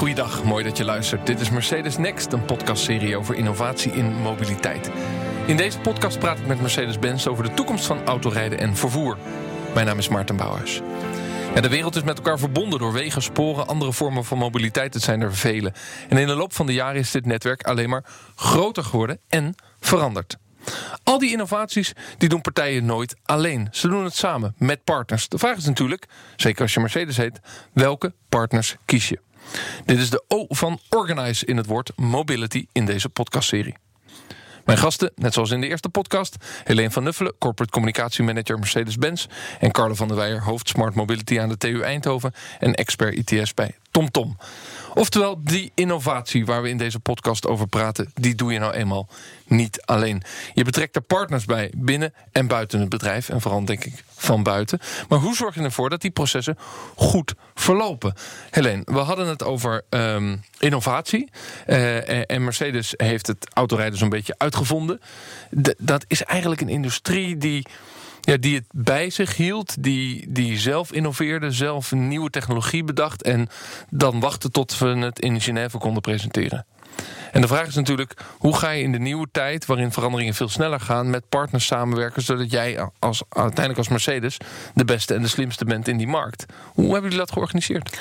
Goeiedag, mooi dat je luistert. Dit is Mercedes Next, een podcastserie over innovatie in mobiliteit. In deze podcast praat ik met Mercedes-Benz over de toekomst van autorijden en vervoer. Mijn naam is Maarten Bouwhuis. Ja, de wereld is met elkaar verbonden door wegen, sporen, andere vormen van mobiliteit. Het zijn er vele. En in de loop van de jaren is dit netwerk alleen maar groter geworden en veranderd. Al die innovaties die doen partijen nooit alleen. Ze doen het samen met partners. De vraag is natuurlijk, zeker als je Mercedes heet, welke partners kies je? Dit is de O van Organize in het woord mobility in deze podcastserie. Mijn gasten, net zoals in de eerste podcast, Helene van Nuffelen, corporate communicatiemanager Mercedes-Benz, en Carlo van der Weijer, hoofd Smart Mobility aan de TU Eindhoven en expert ITS bij TomTom. Oftewel, die innovatie waar we in deze podcast over praten, die doe je nou eenmaal niet alleen. Je betrekt er partners bij, binnen en buiten het bedrijf. En vooral denk ik van buiten. Maar hoe zorg je ervoor dat die processen goed verlopen? Helene, we hadden het over ehm, innovatie. Uh, en Mercedes heeft het autorijden zo'n beetje uitgevonden. dat is eigenlijk een industrie die ja, die het bij zich hield, die, die zelf innoveerde, zelf nieuwe technologie bedacht en dan wachten tot we het in Genève konden presenteren. En de vraag is natuurlijk, hoe ga je in de nieuwe tijd, waarin veranderingen veel sneller gaan, met partners samenwerken, zodat jij als, uiteindelijk als Mercedes de beste en de slimste bent in die markt? Hoe hebben jullie dat georganiseerd?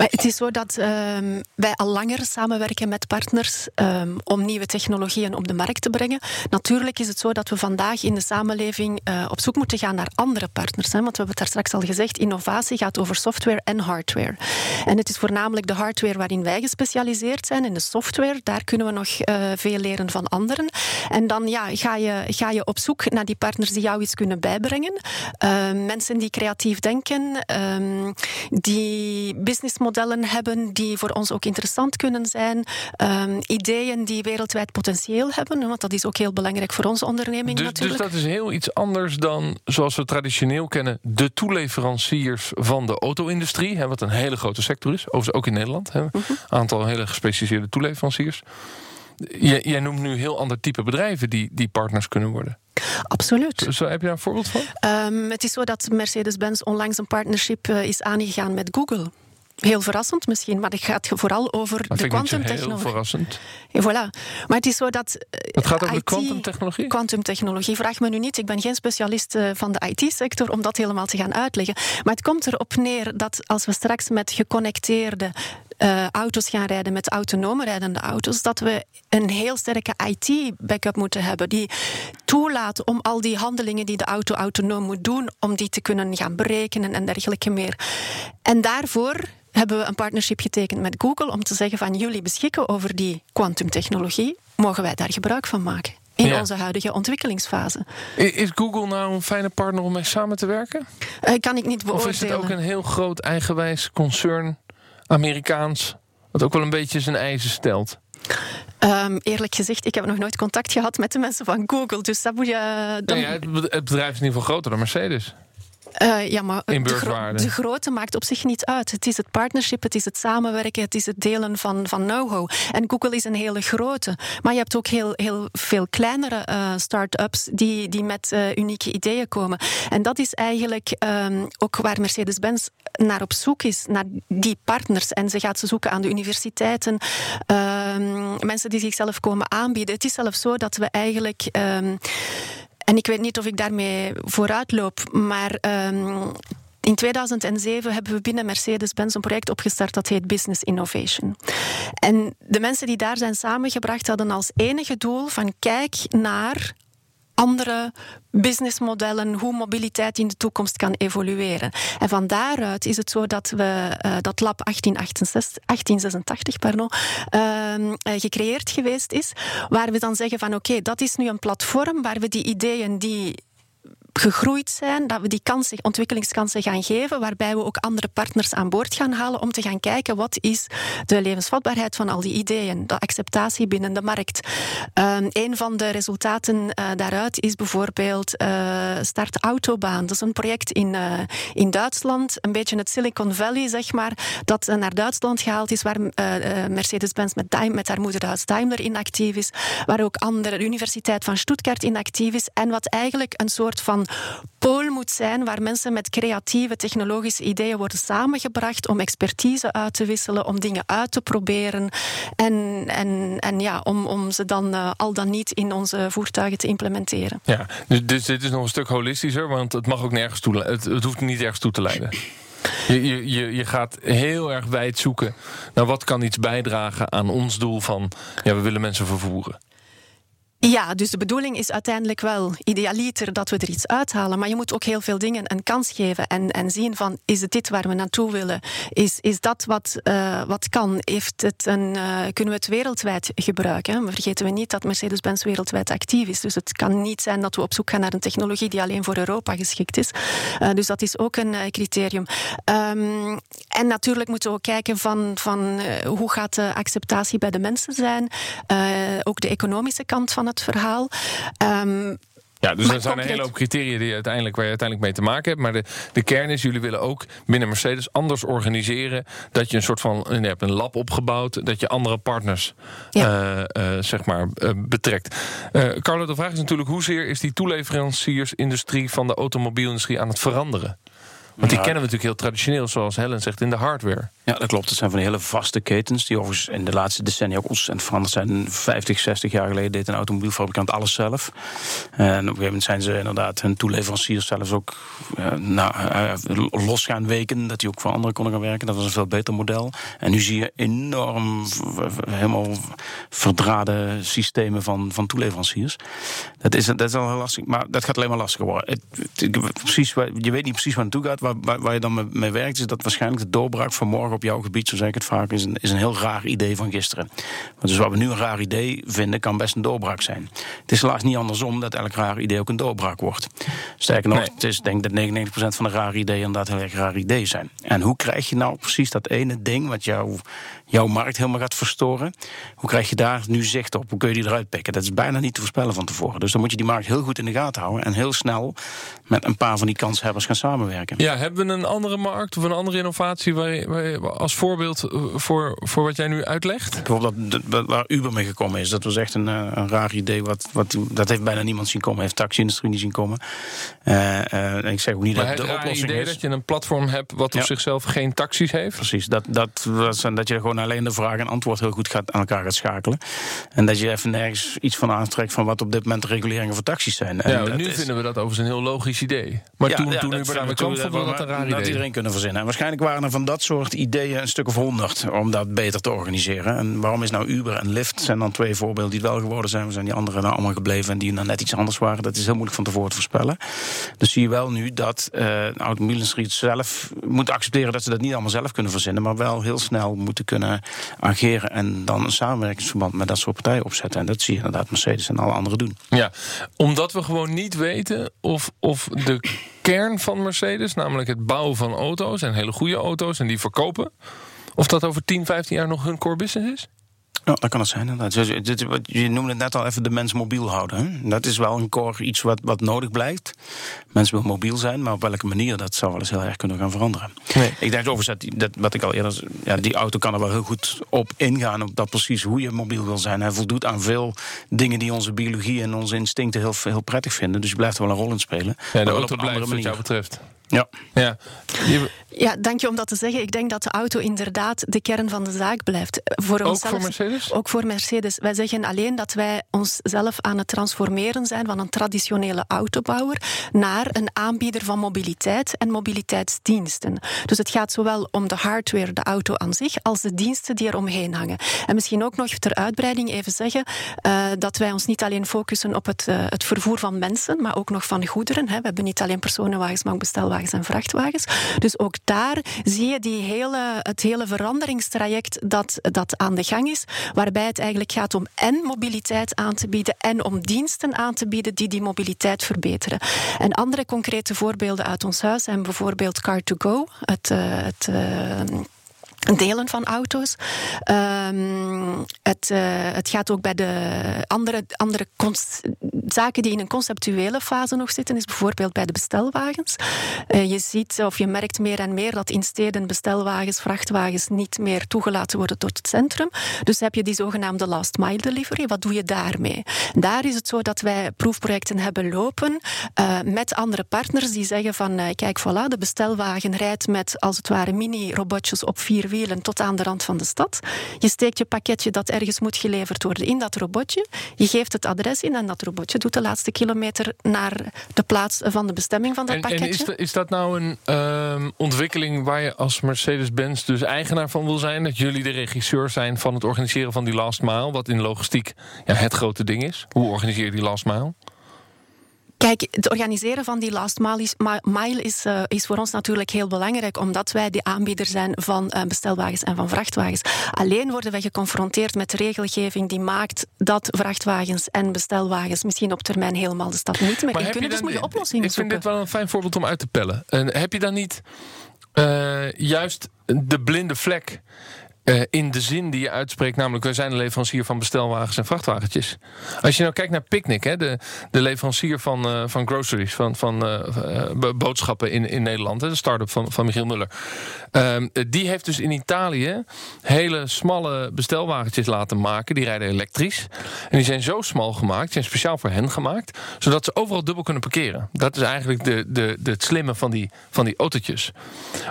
Het is zo dat um, wij al langer samenwerken met partners um, om nieuwe technologieën op de markt te brengen. Natuurlijk is het zo dat we vandaag in de samenleving uh, op zoek moeten gaan naar andere partners. Hè, want we hebben het daar straks al gezegd, innovatie gaat over software en hardware. En het is voornamelijk de hardware waarin wij gespecialiseerd zijn. En de software, daar kunnen we nog uh, veel leren van anderen. En dan ja, ga, je, ga je op zoek naar die partners die jou iets kunnen bijbrengen. Uh, mensen die creatief denken, um, die business modellen hebben die voor ons ook interessant kunnen zijn. Um, ideeën die wereldwijd potentieel hebben, want dat is ook heel belangrijk voor onze onderneming dus, natuurlijk. Dus dat is heel iets anders dan zoals we traditioneel kennen, de toeleveranciers van de auto-industrie, hè, wat een hele grote sector is, overigens ook in Nederland. Een -huh. aantal hele gespecialiseerde toeleveranciers. Jij, jij noemt nu heel ander type bedrijven die, die partners kunnen worden. Absoluut. Zo, heb je daar een voorbeeld van? Um, het is zo dat Mercedes-Benz onlangs een partnership uh, is aangegaan met Google. Heel verrassend misschien, maar het gaat vooral over dat de kwantumtechnologie. Heel verrassend. En voilà. Maar het is zo dat. Het gaat over de kwantumtechnologie? Kwantumtechnologie. Vraag me nu niet. Ik ben geen specialist van de IT-sector om dat helemaal te gaan uitleggen. Maar het komt erop neer dat als we straks met geconnecteerde uh, auto's gaan rijden met autonome rijdende auto's, dat we een heel sterke IT-backup moeten hebben die toelaat om al die handelingen die de auto autonoom moet doen, om die te kunnen gaan berekenen en dergelijke meer. En daarvoor hebben we een partnership getekend met Google om te zeggen van jullie beschikken over die kwantumtechnologie, mogen wij daar gebruik van maken? In ja. onze huidige ontwikkelingsfase. Is Google nou een fijne partner om mee samen te werken? Uh, kan ik niet beoordelen. Of is het ook een heel groot eigenwijs concern Amerikaans, wat ook wel een beetje zijn eisen stelt? Um, eerlijk gezegd, ik heb nog nooit contact gehad met de mensen van Google. Dus dat moet je. Dan... Nee, ja, het bedrijf is in ieder geval groter dan Mercedes. Uh, ja, maar de, gro de, grootte maakt op zich niet uit. Het is het partnership, het is het samenwerken, het is het delen van, van know-how. En Google is een hele grote. Maar je hebt ook heel, heel veel kleinere uh, start-ups die, die met uh, unieke ideeën komen. En dat is eigenlijk um, ook waar Mercedes-Benz naar op zoek is, naar die partners. En ze gaat ze zoeken aan de universiteiten, um, mensen die zichzelf komen aanbieden. Het is zelfs zo dat we eigenlijk. Um, en ik weet niet of ik daarmee vooruit loop, maar um, in 2007 hebben we binnen Mercedes-Benz een project opgestart dat heet Business Innovation. En de mensen die daar zijn samengebracht hadden als enige doel van kijk naar andere businessmodellen, hoe mobiliteit in de toekomst kan evolueren. En van daaruit is het zo dat we uh, dat lab 1868, 1886 pardon, uh, gecreëerd geweest is, waar we dan zeggen van oké, dat is nu een platform waar we die ideeën die gegroeid zijn, dat we die kansen, ontwikkelingskansen gaan geven, waarbij we ook andere partners aan boord gaan halen om te gaan kijken wat is de levensvatbaarheid van al die ideeën, de acceptatie binnen de markt. Um, een van de resultaten uh, daaruit is bijvoorbeeld uh, Start Autobaan. Dat is een project in, uh, in Duitsland, een beetje het Silicon Valley, zeg maar, dat naar Duitsland gehaald is, waar Mercedes-Benz met, met haar moederhuis Daimler in actief is, waar ook andere, de Universiteit van Stuttgart in actief is en wat eigenlijk een soort van pool moet zijn waar mensen met creatieve technologische ideeën worden samengebracht om expertise uit te wisselen, om dingen uit te proberen en, en, en ja, om, om ze dan uh, al dan niet in onze voertuigen te implementeren. Ja, dus, dus dit is nog een stuk holistischer, want het mag ook nergens toe, het, het hoeft niet ergens toe te leiden. Je, je, je gaat heel erg wijd zoeken naar wat kan iets bijdragen aan ons doel van ja, we willen mensen vervoeren. Ja, dus de bedoeling is uiteindelijk wel idealiter dat we er iets uithalen. Maar je moet ook heel veel dingen een kans geven en, en zien van is het dit waar we naartoe willen? Is, is dat wat, uh, wat kan? Heeft het een, uh, kunnen we het wereldwijd gebruiken? Vergeten we niet dat Mercedes-Benz wereldwijd actief is. Dus het kan niet zijn dat we op zoek gaan naar een technologie die alleen voor Europa geschikt is. Uh, dus dat is ook een criterium. Um, en natuurlijk moeten we ook kijken van, van hoe gaat de acceptatie bij de mensen zijn? ook de economische kant van het verhaal. Um, ja, dus er zijn een hele hoop criteria die uiteindelijk, waar je uiteindelijk mee te maken hebt. Maar de, de kern is, jullie willen ook binnen Mercedes anders organiseren. Dat je een soort van, je hebt een lab opgebouwd. Dat je andere partners, uh, uh, zeg maar, uh, betrekt. Carlo, de vraag is natuurlijk, hoezeer is die toeleveranciersindustrie van de automobielindustrie aan het veranderen? Want die kennen we natuurlijk heel traditioneel, zoals Helen zegt, in de hardware. Ja, dat klopt. Het zijn van die hele vaste ketens die overigens in de laatste decennia ook ontzettend veranderd zijn. 50, 60 jaar geleden deed een automobielfabrikant alles zelf. En op een gegeven moment zijn ze inderdaad hun toeleveranciers zelfs ook uh, nou, uh, los gaan weken. Dat die ook voor anderen konden gaan werken. Dat was een veel beter model. En nu zie je enorm helemaal verdraden systemen van, van toeleveranciers. Dat is, dat is al heel lastig. Maar dat gaat alleen maar lastiger worden. Het, precies, je weet niet precies waar het naartoe gaat. Waar, waar, je dan mee werkt, is dat waarschijnlijk de doorbraak van morgen op jouw gebied, zo zeg ik het vaak, is een, is een heel raar idee van gisteren. Want dus wat we nu een raar idee vinden, kan best een doorbraak zijn. Het is helaas niet andersom dat elk raar idee ook een doorbraak wordt. Sterker nog, het is denk ik dat 99% van de rare ideeën inderdaad heel erg raar ideeën zijn. En hoe krijg je nou precies dat ene ding wat jou jouw markt helemaal gaat verstoren. Hoe krijg je daar nu zicht op? Hoe kun je die eruit pikken? Dat is bijna niet te voorspellen van tevoren. Dus dan moet je die markt heel goed in de gaten houden en heel snel met een paar van die kanshebbers gaan samenwerken. Ja, hebben we een andere markt of een andere innovatie waar je, waar je als voorbeeld eh, voor, voor wat jij nu uitlegt? Bijvoorbeeld dat, waar Uber mee gekomen is. Dat was echt een, eh, een raar idee. Wat, wat, dat heeft bijna niemand zien komen. Heeft de taxi-industrie niet zien komen. Uh, ik zeg ook niet maar dat de oplossing idee is. dat je een platform hebt wat op zichzelf geen taxis heeft? Precies. Dat, dat, dat, dat je gewoon alleen de vraag en antwoord heel goed gaat, aan elkaar gaat schakelen. En dat je even nergens iets van aantrekt van wat op dit moment de reguleringen voor taxis zijn. En ja, nu vinden we dat overigens een heel logisch idee. Maar toen, ja, toen Uber daarmee kwam, dat een raar idee. Dat iedereen kunnen verzinnen. En waarschijnlijk waren er van dat soort ideeën een stuk of honderd om dat beter te organiseren. En waarom is nou Uber en Lyft zijn dan twee voorbeelden die het wel geworden zijn. We zijn die anderen nou allemaal gebleven en die dan net iets anders waren. Dat is heel moeilijk van tevoren te voorspellen. Dus zie je wel nu dat uh, de automobielindustrie zelf moet accepteren dat ze dat niet allemaal zelf kunnen verzinnen, maar wel heel snel moeten kunnen ageren en dan een samenwerkingsverband met dat soort partijen opzetten. En dat zie je inderdaad Mercedes en alle anderen doen. Ja, omdat we gewoon niet weten of, of de kern van Mercedes, namelijk het bouwen van auto's en hele goede auto's en die verkopen, of dat over 10, 15 jaar nog hun core business is? Ja, dat kan het zijn inderdaad. Je noemde het net al even de mens mobiel houden. Hè? Dat is wel een core iets wat, wat nodig blijft. Mensen wil mobiel zijn, maar op welke manier dat zou wel eens heel erg kunnen gaan veranderen. Nee. Ik denk overigens dat, dat wat ik al eerder ja, die auto kan er wel heel goed op ingaan, op dat precies hoe je mobiel wil zijn. Hij voldoet aan veel dingen die onze biologie en onze instincten heel, heel prettig vinden. Dus je blijft er wel een rol in spelen. Ja, de auto blijft wat jou betreft. Ja. ja. Ja, dank je om dat te zeggen. Ik denk dat de auto inderdaad de kern van de zaak blijft. Voor ook voor Mercedes? Ook voor Mercedes. Wij zeggen alleen dat wij onszelf aan het transformeren zijn van een traditionele autobouwer naar een aanbieder van mobiliteit en mobiliteitsdiensten. Dus het gaat zowel om de hardware, de auto aan zich, als de diensten die er omheen hangen. En misschien ook nog ter uitbreiding even zeggen uh, dat wij ons niet alleen focussen op het, uh, het vervoer van mensen, maar ook nog van goederen. Hè. We hebben niet alleen personenwagens, maar ook bestelwagens en vrachtwagens. Dus ook daar zie je die hele, het hele veranderingstraject dat, dat aan de gang is, waarbij het eigenlijk gaat om en mobiliteit aan te bieden en om diensten aan te bieden die die mobiliteit verbeteren. En andere concrete voorbeelden uit ons huis zijn bijvoorbeeld Car2Go, het, uh, het uh, delen van auto's. Ehm, het, uh, het gaat ook bij de andere, andere zaken die in een conceptuele fase nog zitten, is bijvoorbeeld bij de bestelwagens. Uh, je ziet of je merkt meer en meer dat in steden bestelwagens, vrachtwagens niet meer toegelaten worden tot het centrum. Dus heb je die zogenaamde last mile delivery. Wat doe je daarmee? Daar is het zo dat wij proefprojecten hebben lopen uh, met andere partners die zeggen van kijk, voilà, de bestelwagen rijdt met als het ware mini-robotjes op vier wielen tot aan de rand van de stad. Je steekt je pakketje dat ergens moet geleverd worden in dat robotje. Je geeft het adres in en dat robotje doet de laatste kilometer naar de plaats van de bestemming van dat pakketje. En is, dat, is dat nou een uh, ontwikkeling waar je als Mercedes-Benz dus eigenaar van wil zijn? Dat jullie de regisseur zijn van het organiseren van die last mile, wat in logistiek ja, het grote ding is? Hoe organiseer je die last mile? Kijk, het organiseren van die last mile is, uh, is voor ons natuurlijk heel belangrijk, omdat wij de aanbieder zijn van uh, bestelwagens en van vrachtwagens. Alleen worden wij geconfronteerd met regelgeving die maakt dat vrachtwagens en bestelwagens misschien op termijn helemaal de stad niet meer in kunnen. dus moet je oplossingen ik zoeken. Ik vind dit wel een fijn voorbeeld om uit te pellen. En heb je dan niet uh, juist de blinde vlek uh, in de zin die je uitspreekt, namelijk wij zijn een leverancier van bestelwagens en vrachtwagentjes. Als je nou kijkt naar Picnic, hè, de, de leverancier van, uh, van groceries, van, van uh, boodschappen in, in Nederland, hè, de start-up van, van Michiel Muller. Ehm, die heeft dus in Italië hele smalle bestelwagentjes laten maken. Die rijden elektrisch. En die zijn zo smal gemaakt, zijn speciaal voor hen gemaakt, zodat ze overal dubbel kunnen parkeren. Dat is eigenlijk de, de, de, het slimme van die, van die autootjes.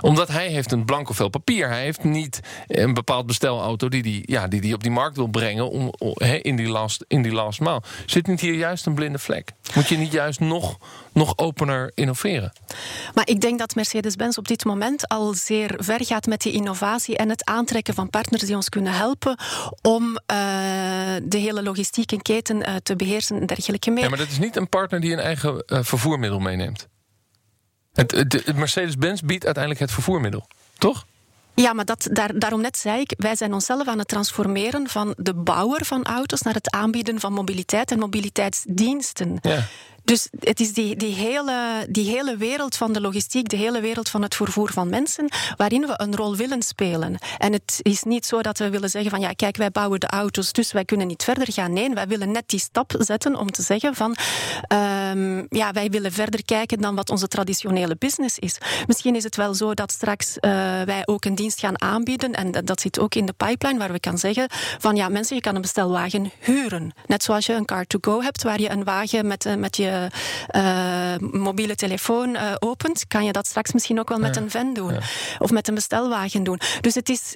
Omdat hij heeft een blanco vel papier. Hij heeft niet een bepaald bestelauto die die, ja, die die op die markt wil brengen om, in, die last, in die last mile. Zit niet hier juist een blinde vlek? Moet je niet juist nog, nog opener innoveren? Maar ik denk dat Mercedes-Benz op dit moment al zeer ver gaat met die innovatie en het aantrekken van partners die ons kunnen helpen om uh, de hele logistieke keten uh, te beheersen en dergelijke meer. Ja, maar dat is niet een partner die een eigen uh, vervoermiddel meeneemt. Het, het, het Mercedes-Benz biedt uiteindelijk het vervoermiddel, toch? Ja, maar dat, daar, daarom net zei ik, wij zijn onszelf aan het transformeren van de bouwer van auto's naar het aanbieden van mobiliteit en mobiliteitsdiensten. Ja. Dus het is die, die, hele, die hele wereld van de logistiek, de hele wereld van het vervoer van mensen, waarin we een rol willen spelen. En het is niet zo dat we willen zeggen van ja, kijk, wij bouwen de auto's, dus wij kunnen niet verder gaan. Nee, wij willen net die stap zetten om te zeggen van um, ja, wij willen verder kijken dan wat onze traditionele business is. Misschien is het wel zo dat straks uh, wij ook een dienst gaan aanbieden, en dat, dat zit ook in de pipeline, waar we kan zeggen van ja, mensen, je kan een bestelwagen huren. Net zoals je een car to go hebt, waar je een wagen met, uh, met je uh, mobiele telefoon uh, opent, kan je dat straks misschien ook wel met een van doen. Of met een bestelwagen doen. Dus het is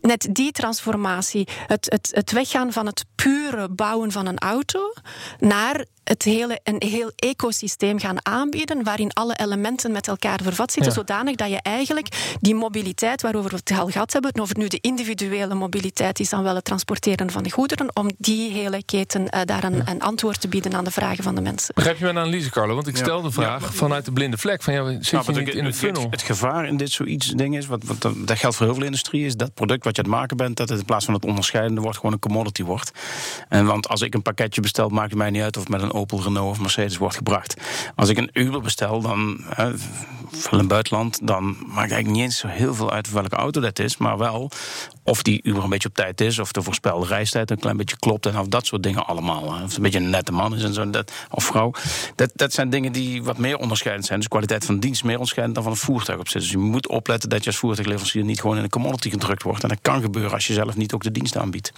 net die transformatie, het, het, het weggaan van het pure bouwen van een auto naar het hele, een heel ecosysteem gaan aanbieden waarin alle elementen met elkaar vervat zitten, zodanig dat je eigenlijk die mobiliteit waarover we het al gehad hebben, of het nu de individuele mobiliteit is dan wel het transporteren van de goederen, om die hele keten uh, daar een, een, antwoord te bieden aan de vragen van de mensen. Begrijp je mijn analyse, Carlo? Want ik stel de vraag vanuit de blinde vlek van ja, zit je niet in de funnel? Het, het, gevaar in dit zoiets ding is, wat, wat, dat geldt voor heel veel industrie, is dat product wat je het maken bent, dat het in plaats van het onderscheidende wordt, gewoon een commodity wordt. En want als ik een pakketje bestel, maakt het mij niet uit of het met een Opel Renault of Mercedes wordt gebracht. Als ik een Uber bestel, dan van een buitenland, dan maakt eigenlijk niet eens zo heel veel uit welke auto dat is, maar wel of die Uber een beetje op tijd is, of de voorspelde reistijd een klein beetje klopt en of dat soort dingen allemaal. Of het een beetje een nette man is en zo, dat, of vrouw. Dat, dat zijn dingen die wat meer onderscheidend zijn. Dus kwaliteit van dienst meer onderscheidend dan van een voertuig op zit. Dus je moet opletten dat je als voertuigleverancier niet gewoon in een commodity gedrukt wordt. En dat kan gebeuren als je zelf niet ook de dienst aanbiedt.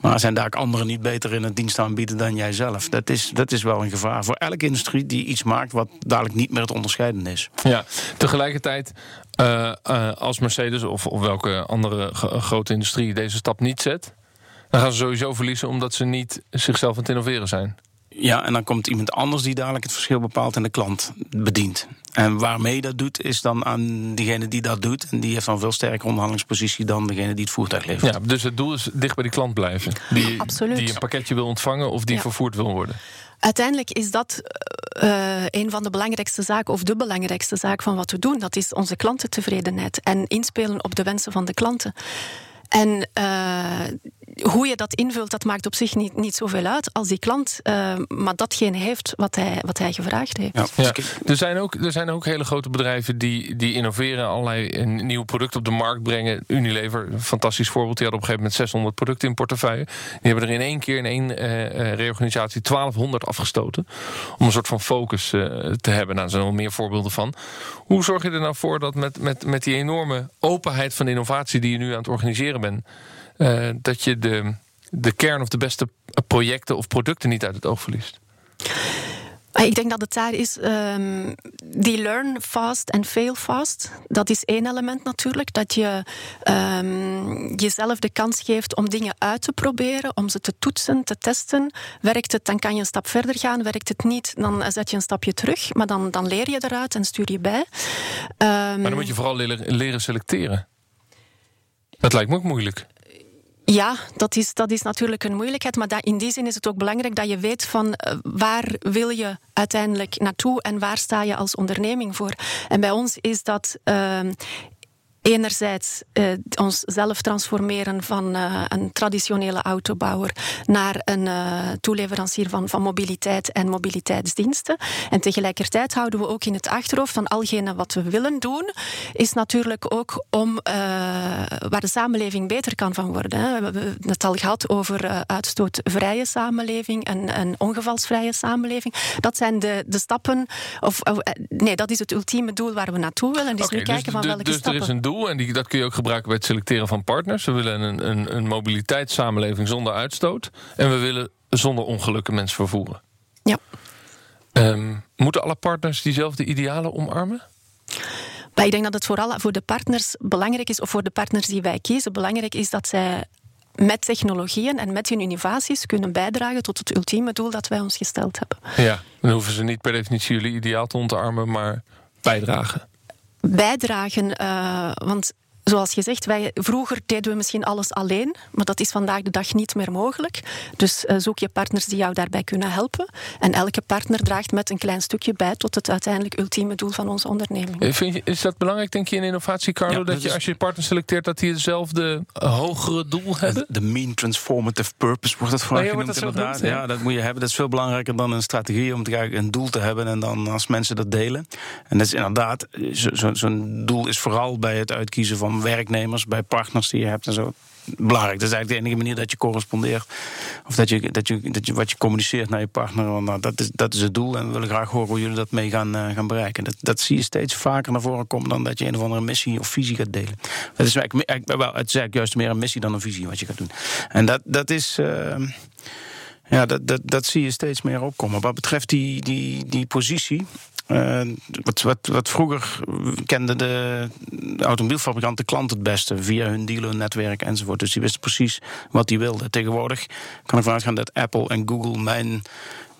Maar zijn daar ook anderen niet beter in het dienst aanbieden dan jij zelf? Dat is, dat is wel een gevaar voor elke industrie die iets maakt wat dadelijk niet meer het onderscheiden is. Ja, tegelijkertijd uh, uh, als Mercedes of, of welke andere grote industrie deze stap niet zet, dan gaan ze sowieso verliezen omdat ze niet zichzelf aan het innoveren zijn. Ja, en dan komt iemand anders die dadelijk het verschil bepaalt en de klant bedient. En waarmee dat doet, is dan aan diegene die dat doet. En die heeft dan veel sterker onderhandelingspositie dan degene die het voertuig levert. Ja, dus het doel is dicht bij die klant blijven. Die, Absoluut. die een pakketje wil ontvangen of die vervoerd wil worden. Uiteindelijk is dat uh, een van de belangrijkste zaken, of de belangrijkste zaak van wat we doen. Dat is onze klantentevredenheid en inspelen op de wensen van de klanten. En uh, hoe je dat invult, dat maakt op zich niet, niet zoveel uit als die klant uh, maar datgene heeft wat hij, wat hij gevraagd heeft. Ja. Er, zijn ook, er zijn ook hele grote bedrijven die, die innoveren, allerlei nieuwe producten op de markt brengen. Unilever, een fantastisch voorbeeld, die had op een gegeven moment 600 producten in portefeuille. Die hebben er in één keer in één uh, reorganisatie 1200 afgestoten. Om een soort van focus uh, te hebben. Nou, er zijn nog meer voorbeelden van. Hoe zorg je er nou voor dat met, met, met die enorme openheid van innovatie die je nu aan het organiseren bent uh, dat je de, de kern of de beste projecten of producten niet uit het oog verliest? Ik denk dat het daar is, um, die learn fast en fail fast. Dat is één element natuurlijk. Dat je um, jezelf de kans geeft om dingen uit te proberen, om ze te toetsen, te testen. Werkt het, dan kan je een stap verder gaan. Werkt het niet, dan zet je een stapje terug. Maar dan, dan leer je eruit en stuur je bij. Um, maar dan moet je vooral leren, leren selecteren. Dat lijkt me ook moeilijk. Ja, dat is, dat is natuurlijk een moeilijkheid. Maar dat, in die zin is het ook belangrijk dat je weet van uh, waar wil je uiteindelijk naartoe en waar sta je als onderneming voor. En bij ons is dat uh, enerzijds uh, ons zelf transformeren van uh, een traditionele autobouwer naar een uh, toeleverancier van, van mobiliteit en mobiliteitsdiensten. En tegelijkertijd houden we ook in het achterhoofd van algene wat we willen doen, is natuurlijk ook om waar de samenleving beter kan van worden. Hè. We hebben het al gehad over uitstootvrije samenleving en een ongevalsvrije samenleving. Dat zijn de, de stappen, of, nee, dat is het ultieme doel waar we naartoe willen. Dus okay, nu kijken dus, van welke dus stappen. Er is een doel en die, dat kun je ook gebruiken bij het selecteren van partners. We willen een, een, een mobiliteitssamenleving zonder uitstoot. En we willen zonder ongelukken mensen vervoeren. Ja. Um, moeten alle partners diezelfde idealen omarmen? Maar ik denk dat het vooral voor de partners belangrijk is, of voor de partners die wij kiezen, belangrijk is dat zij met technologieën en met hun innovaties kunnen bijdragen tot het ultieme doel dat wij ons gesteld hebben. Ja, dan hoeven ze niet per definitie jullie ideaal te ontarmen, maar bijdragen bijdragen. Uh, want zoals je zegt, wij, vroeger deden we misschien alles alleen, maar dat is vandaag de dag niet meer mogelijk. Dus uh, zoek je partners die jou daarbij kunnen helpen. En elke partner draagt met een klein stukje bij tot het uiteindelijk ultieme doel van onze onderneming. Eh, vind je, is dat belangrijk, denk je, in innovatie, Carlo? Ja, dat, je als je partners selecteert, dat die hetzelfde hogere doel hebben? De mean transformative purpose wordt oh, genoemd, inderdaad. Ja, dat moet je hebben. Dat is veel belangrijker dan een strategie om te een doel te hebben en dan als mensen dat delen. En dat is inderdaad, zo'n zo doel is vooral bij het uitkiezen van werknemers, bij partners die je hebt en zo. Belangrijk. Dat is eigenlijk de enige manier dat je correspondeert. Of dat je, dat je, dat je wat je communiceert naar je partner. Want nou, dat, is, dat is het doel. En we willen graag horen hoe jullie dat mee gaan, uh, gaan bereiken. Dat, dat zie je steeds vaker naar voren komen dan dat je een of andere missie of visie gaat delen. Dat is eigenlijk, eigenlijk, wel, het is eigenlijk juist meer een missie dan een visie wat je gaat doen. En dat, dat is. Uh, ja, dat, dat, dat zie je steeds meer opkomen. Wat betreft die, die, die positie. Uh, wat, wat, wat, vroeger kenden de, de automobielfabrikant de klant het beste via hun dealernetwerk enzovoort. Dus die wisten precies wat die wilden. Tegenwoordig kan ik vanuit gaan dat Apple en Google mijn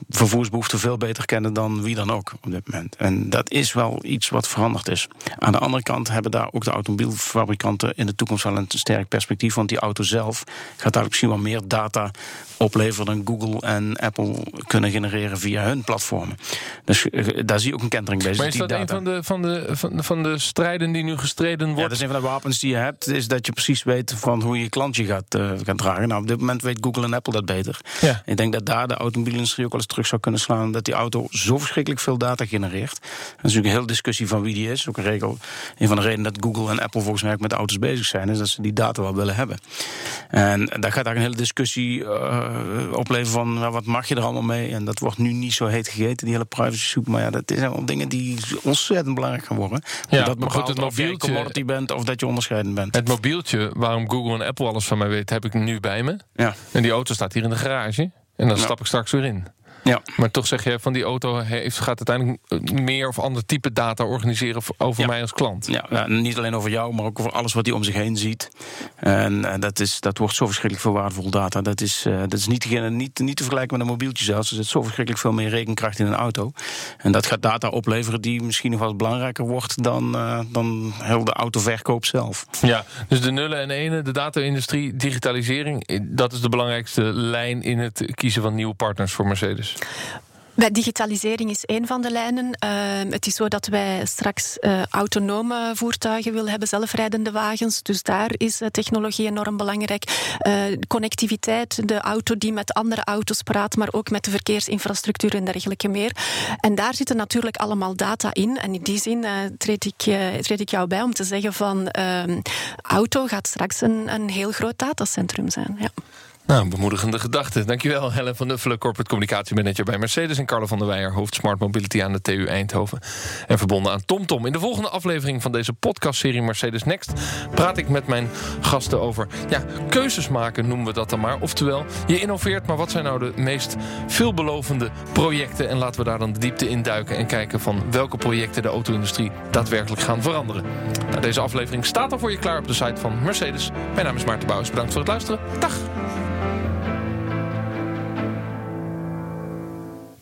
vervoersbehoeften veel beter kennen dan wie dan ook op dit moment. En dat is wel iets wat veranderd is. Aan de andere kant hebben daar ook de automobielfabrikanten in de toekomst wel een sterk perspectief. Want die auto zelf gaat daar misschien wel meer data opleveren dan Google en Apple kunnen genereren via hun platformen. Dus eh, daar zie je ook een kentering bij. Maar is dat een van de, van, de, van, van de strijden die nu gestreden wordt? Ja, dat is een van de wapens die je hebt, is dat je precies weet van hoe je klantje gaat, uh, gaat dragen. Nou, op dit moment weet Google en Apple dat beter. Ja. Ik denk dat daar de automobielindustrie ook wel eens terug zou kunnen slaan. Dat die auto zo verschrikkelijk veel data genereert. Dat is natuurlijk een hele discussie van wie die is. Ook een regel. Een van de redenen dat Google en Apple volgens mij ook met auto's bezig zijn, is dat ze die data wel willen hebben. En daar gaat daar een hele discussie uh, opleveren van nou, wat mag je er allemaal mee. En dat wordt nu niet zo heet gegeten, die hele privacy zoek. Maar ja, dat zijn wel dingen die ontzettend belangrijk gaan worden. Ja, dat maar goed, het mobieltje, of je commodity bent of dat je onderscheidend bent. Het mobieltje, waarom Google en Apple alles van mij weten, heb ik nu bij me. Ja. En die auto staat hier in de garage. En dan stap ik straks weer in. Ja. Maar toch zeg je van die auto heeft, gaat uiteindelijk meer of ander type data organiseren over mij als klant. Ja, ja, niet alleen over jou, maar ook over alles wat hij om zich heen ziet. En, en dat, is, dat wordt zo verschrikkelijk veel waardevol data. Dat is, uh, dat is niet, niet, niet te vergelijken met een mobieltje zelfs. Er zit zo verschrikkelijk veel meer rekenkracht in een auto. En dat gaat data opleveren die misschien nog wel belangrijker wordt dan, uh, dan heel de autoverkoop zelf. Ja, dus de nullen en ene, de data-industrie, digitalisering, dat is de belangrijkste lijn in het kiezen van nieuwe partners voor Mercedes. Bij digitalisering is één van de lijnen. Ehm, het is zo dat wij straks uh, autonome voertuigen willen hebben, zelfrijdende wagens. Dus daar is uh, technologie enorm belangrijk. Uh, connectiviteit, de auto die met andere auto's praat, maar ook met de verkeersinfrastructuur en dergelijke meer. En daar zitten natuurlijk allemaal data in. En in die zin treed, ik, treed ik jou bij om te zeggen van ehm, auto gaat straks een, een heel groot datacentrum zijn. Ja. Nou, bemoedigende gedachte. Dankjewel, Helen van Nuffelen, corporate communicatiemanager bij Mercedes... en Carlo van der Weijer, hoofd Smart Mobility aan de TU Eindhoven. En verbonden aan TomTom. Tom. In de volgende aflevering van deze podcastserie Mercedes Next... praat ik met mijn gasten over ja, keuzes maken, noemen we dat dan maar. Oftewel, je innoveert, maar wat zijn nou de meest veelbelovende projecten? En laten we daar dan de diepte in duiken... en kijken van welke projecten de auto-industrie daadwerkelijk gaan veranderen. Nou, deze aflevering staat al voor je klaar op de site van Mercedes. Mijn naam is Maarten Bouwers. Bedankt voor het luisteren. Dag!